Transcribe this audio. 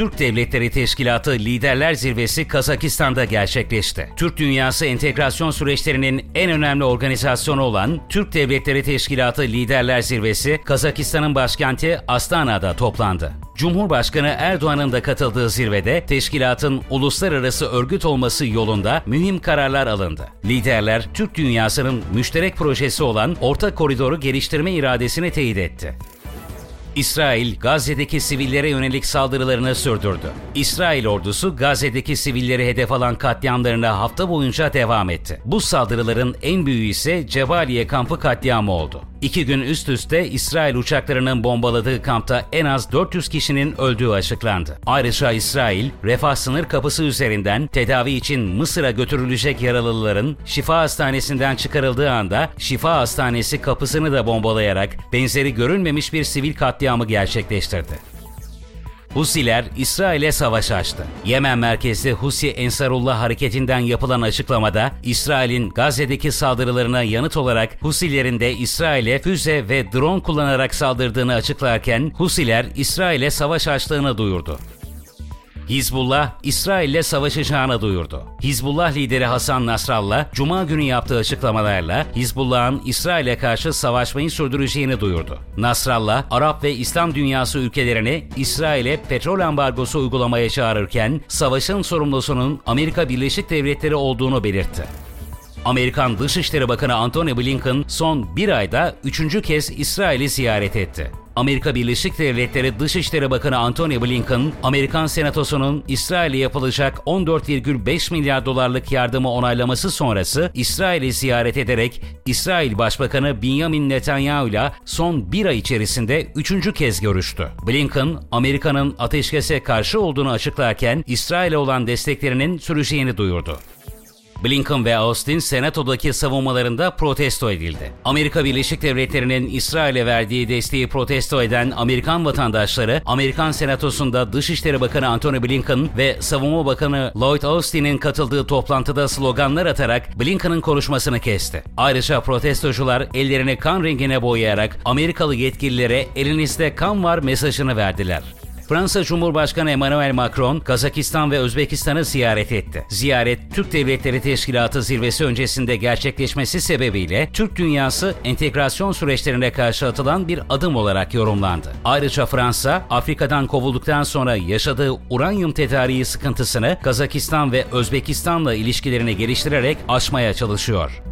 Türk Devletleri Teşkilatı Liderler Zirvesi Kazakistan'da gerçekleşti. Türk dünyası entegrasyon süreçlerinin en önemli organizasyonu olan Türk Devletleri Teşkilatı Liderler Zirvesi Kazakistan'ın başkenti Astana'da toplandı. Cumhurbaşkanı Erdoğan'ın da katıldığı zirvede teşkilatın uluslararası örgüt olması yolunda mühim kararlar alındı. Liderler Türk dünyasının müşterek projesi olan Orta Koridoru geliştirme iradesini teyit etti. İsrail, Gazze'deki sivillere yönelik saldırılarını sürdürdü. İsrail ordusu Gazze'deki sivilleri hedef alan katliamlarına hafta boyunca devam etti. Bu saldırıların en büyüğü ise Cebaliye kampı katliamı oldu. İki gün üst üste İsrail uçaklarının bombaladığı kampta en az 400 kişinin öldüğü açıklandı. Ayrıca İsrail, Refah sınır kapısı üzerinden tedavi için Mısır'a götürülecek yaralıların Şifa Hastanesi'nden çıkarıldığı anda Şifa Hastanesi kapısını da bombalayarak benzeri görülmemiş bir sivil katliamı gerçekleştirdi. Husiler İsrail'e savaş açtı. Yemen merkezli Husi Ensarullah hareketinden yapılan açıklamada İsrail'in Gazze'deki saldırılarına yanıt olarak Husilerin de İsrail'e füze ve drone kullanarak saldırdığını açıklarken Husiler İsrail'e savaş açtığını duyurdu. Hizbullah, İsrail'le savaşacağını duyurdu. Hizbullah lideri Hasan Nasrallah, Cuma günü yaptığı açıklamalarla Hizbullah'ın İsrail'e karşı savaşmayı sürdüreceğini duyurdu. Nasrallah, Arap ve İslam dünyası ülkelerini İsrail'e petrol ambargosu uygulamaya çağırırken, savaşın sorumlusunun Amerika Birleşik Devletleri olduğunu belirtti. Amerikan Dışişleri Bakanı Antony Blinken son bir ayda üçüncü kez İsrail'i ziyaret etti. Amerika Birleşik Devletleri Dışişleri Bakanı Antony Blinken, Amerikan Senatosu'nun İsrail'e yapılacak 14,5 milyar dolarlık yardımı onaylaması sonrası İsrail'i ziyaret ederek İsrail Başbakanı Benjamin Netanyahu ile son bir ay içerisinde üçüncü kez görüştü. Blinken, Amerika'nın ateşkese karşı olduğunu açıklarken İsrail'e olan desteklerinin süreceğini duyurdu. Blinken ve Austin senatodaki savunmalarında protesto edildi. Amerika Birleşik Devletleri'nin İsrail'e verdiği desteği protesto eden Amerikan vatandaşları, Amerikan senatosunda Dışişleri Bakanı Antony Blinken ve Savunma Bakanı Lloyd Austin'in katıldığı toplantıda sloganlar atarak Blinken'ın konuşmasını kesti. Ayrıca protestocular ellerini kan rengine boyayarak Amerikalı yetkililere elinizde kan var mesajını verdiler. Fransa Cumhurbaşkanı Emmanuel Macron, Kazakistan ve Özbekistan'ı ziyaret etti. Ziyaret, Türk Devletleri Teşkilatı zirvesi öncesinde gerçekleşmesi sebebiyle Türk dünyası entegrasyon süreçlerine karşı atılan bir adım olarak yorumlandı. Ayrıca Fransa, Afrika'dan kovulduktan sonra yaşadığı uranyum tedariği sıkıntısını Kazakistan ve Özbekistan'la ilişkilerini geliştirerek aşmaya çalışıyor.